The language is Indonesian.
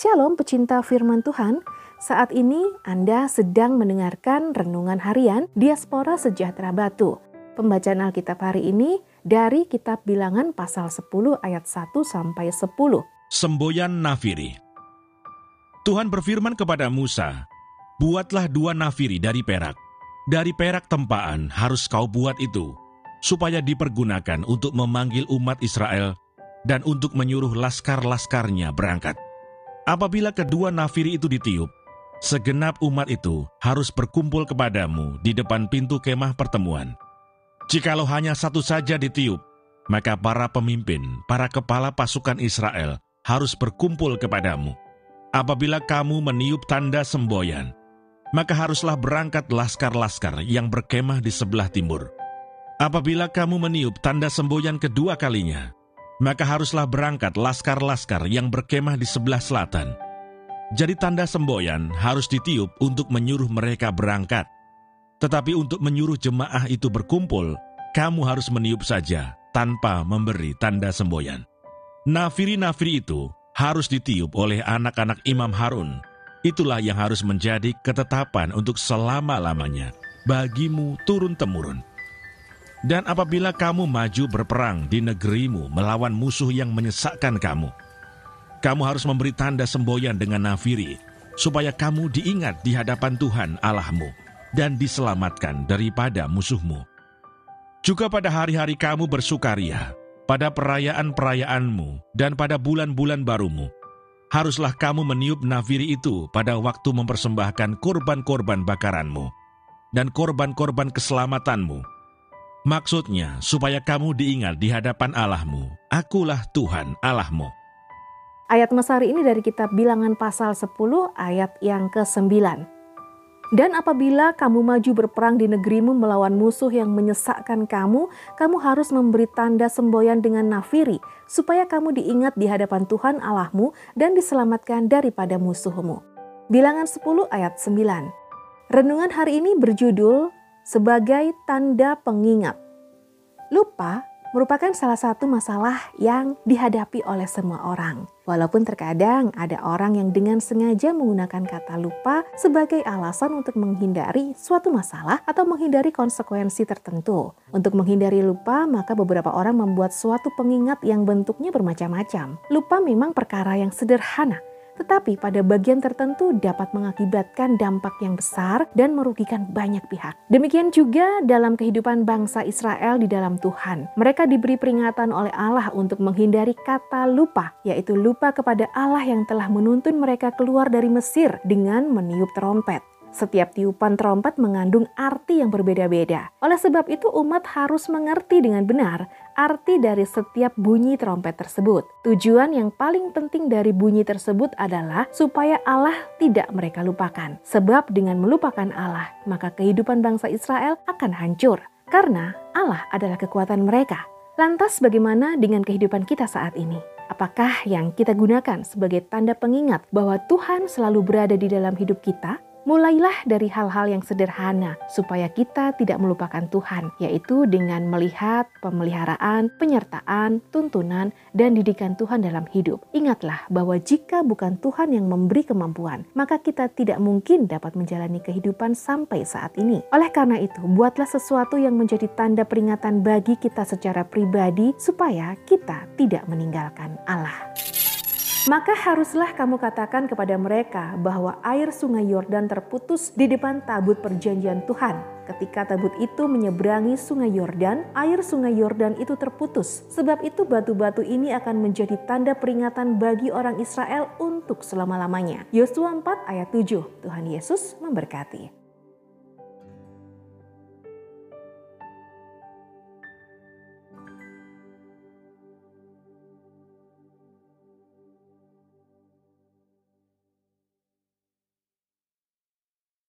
Shalom pecinta firman Tuhan, saat ini Anda sedang mendengarkan Renungan Harian Diaspora Sejahtera Batu. Pembacaan Alkitab hari ini dari kitab Bilangan pasal 10 ayat 1 sampai 10. Semboyan Nafiri Tuhan berfirman kepada Musa, Buatlah dua nafiri dari perak. Dari perak tempaan harus kau buat itu, supaya dipergunakan untuk memanggil umat Israel dan untuk menyuruh laskar-laskarnya berangkat. Apabila kedua nafiri itu ditiup, segenap umat itu harus berkumpul kepadamu di depan pintu kemah pertemuan. Jikalau hanya satu saja ditiup, maka para pemimpin, para kepala pasukan Israel harus berkumpul kepadamu. Apabila kamu meniup tanda semboyan, maka haruslah berangkat laskar-laskar yang berkemah di sebelah timur. Apabila kamu meniup tanda semboyan kedua kalinya, maka haruslah berangkat laskar-laskar yang berkemah di sebelah selatan. Jadi tanda semboyan harus ditiup untuk menyuruh mereka berangkat. Tetapi untuk menyuruh jemaah itu berkumpul, kamu harus meniup saja tanpa memberi tanda semboyan. Nafiri-nafiri itu harus ditiup oleh anak-anak Imam Harun. Itulah yang harus menjadi ketetapan untuk selama-lamanya bagimu turun-temurun. Dan apabila kamu maju berperang di negerimu melawan musuh yang menyesakkan kamu, kamu harus memberi tanda semboyan dengan nafiri, supaya kamu diingat di hadapan Tuhan Allahmu dan diselamatkan daripada musuhmu. Juga pada hari-hari kamu bersukaria, pada perayaan-perayaanmu, dan pada bulan-bulan barumu, haruslah kamu meniup nafiri itu pada waktu mempersembahkan korban-korban bakaranmu dan korban-korban keselamatanmu, Maksudnya, supaya kamu diingat di hadapan Allahmu, akulah Tuhan Allahmu. Ayat Mesari ini dari kitab bilangan pasal 10 ayat yang ke-9. Dan apabila kamu maju berperang di negerimu melawan musuh yang menyesakkan kamu, kamu harus memberi tanda semboyan dengan nafiri, supaya kamu diingat di hadapan Tuhan Allahmu dan diselamatkan daripada musuhmu. Bilangan 10 ayat 9. Renungan hari ini berjudul sebagai tanda pengingat. Lupa merupakan salah satu masalah yang dihadapi oleh semua orang. Walaupun terkadang ada orang yang dengan sengaja menggunakan kata lupa sebagai alasan untuk menghindari suatu masalah atau menghindari konsekuensi tertentu. Untuk menghindari lupa, maka beberapa orang membuat suatu pengingat yang bentuknya bermacam-macam. Lupa memang perkara yang sederhana, tetapi pada bagian tertentu dapat mengakibatkan dampak yang besar dan merugikan banyak pihak. Demikian juga dalam kehidupan bangsa Israel di dalam Tuhan. Mereka diberi peringatan oleh Allah untuk menghindari kata lupa, yaitu lupa kepada Allah yang telah menuntun mereka keluar dari Mesir dengan meniup trompet. Setiap tiupan trompet mengandung arti yang berbeda-beda. Oleh sebab itu, umat harus mengerti dengan benar arti dari setiap bunyi trompet tersebut. Tujuan yang paling penting dari bunyi tersebut adalah supaya Allah tidak mereka lupakan. Sebab dengan melupakan Allah, maka kehidupan bangsa Israel akan hancur. Karena Allah adalah kekuatan mereka. Lantas bagaimana dengan kehidupan kita saat ini? Apakah yang kita gunakan sebagai tanda pengingat bahwa Tuhan selalu berada di dalam hidup kita? Mulailah dari hal-hal yang sederhana supaya kita tidak melupakan Tuhan, yaitu dengan melihat pemeliharaan, penyertaan, tuntunan, dan didikan Tuhan dalam hidup. Ingatlah bahwa jika bukan Tuhan yang memberi kemampuan, maka kita tidak mungkin dapat menjalani kehidupan sampai saat ini. Oleh karena itu, buatlah sesuatu yang menjadi tanda peringatan bagi kita secara pribadi supaya kita tidak meninggalkan Allah. Maka haruslah kamu katakan kepada mereka bahwa air sungai Yordan terputus di depan tabut perjanjian Tuhan. Ketika tabut itu menyeberangi sungai Yordan, air sungai Yordan itu terputus. Sebab itu batu-batu ini akan menjadi tanda peringatan bagi orang Israel untuk selama-lamanya. Yosua 4 ayat 7, Tuhan Yesus memberkati.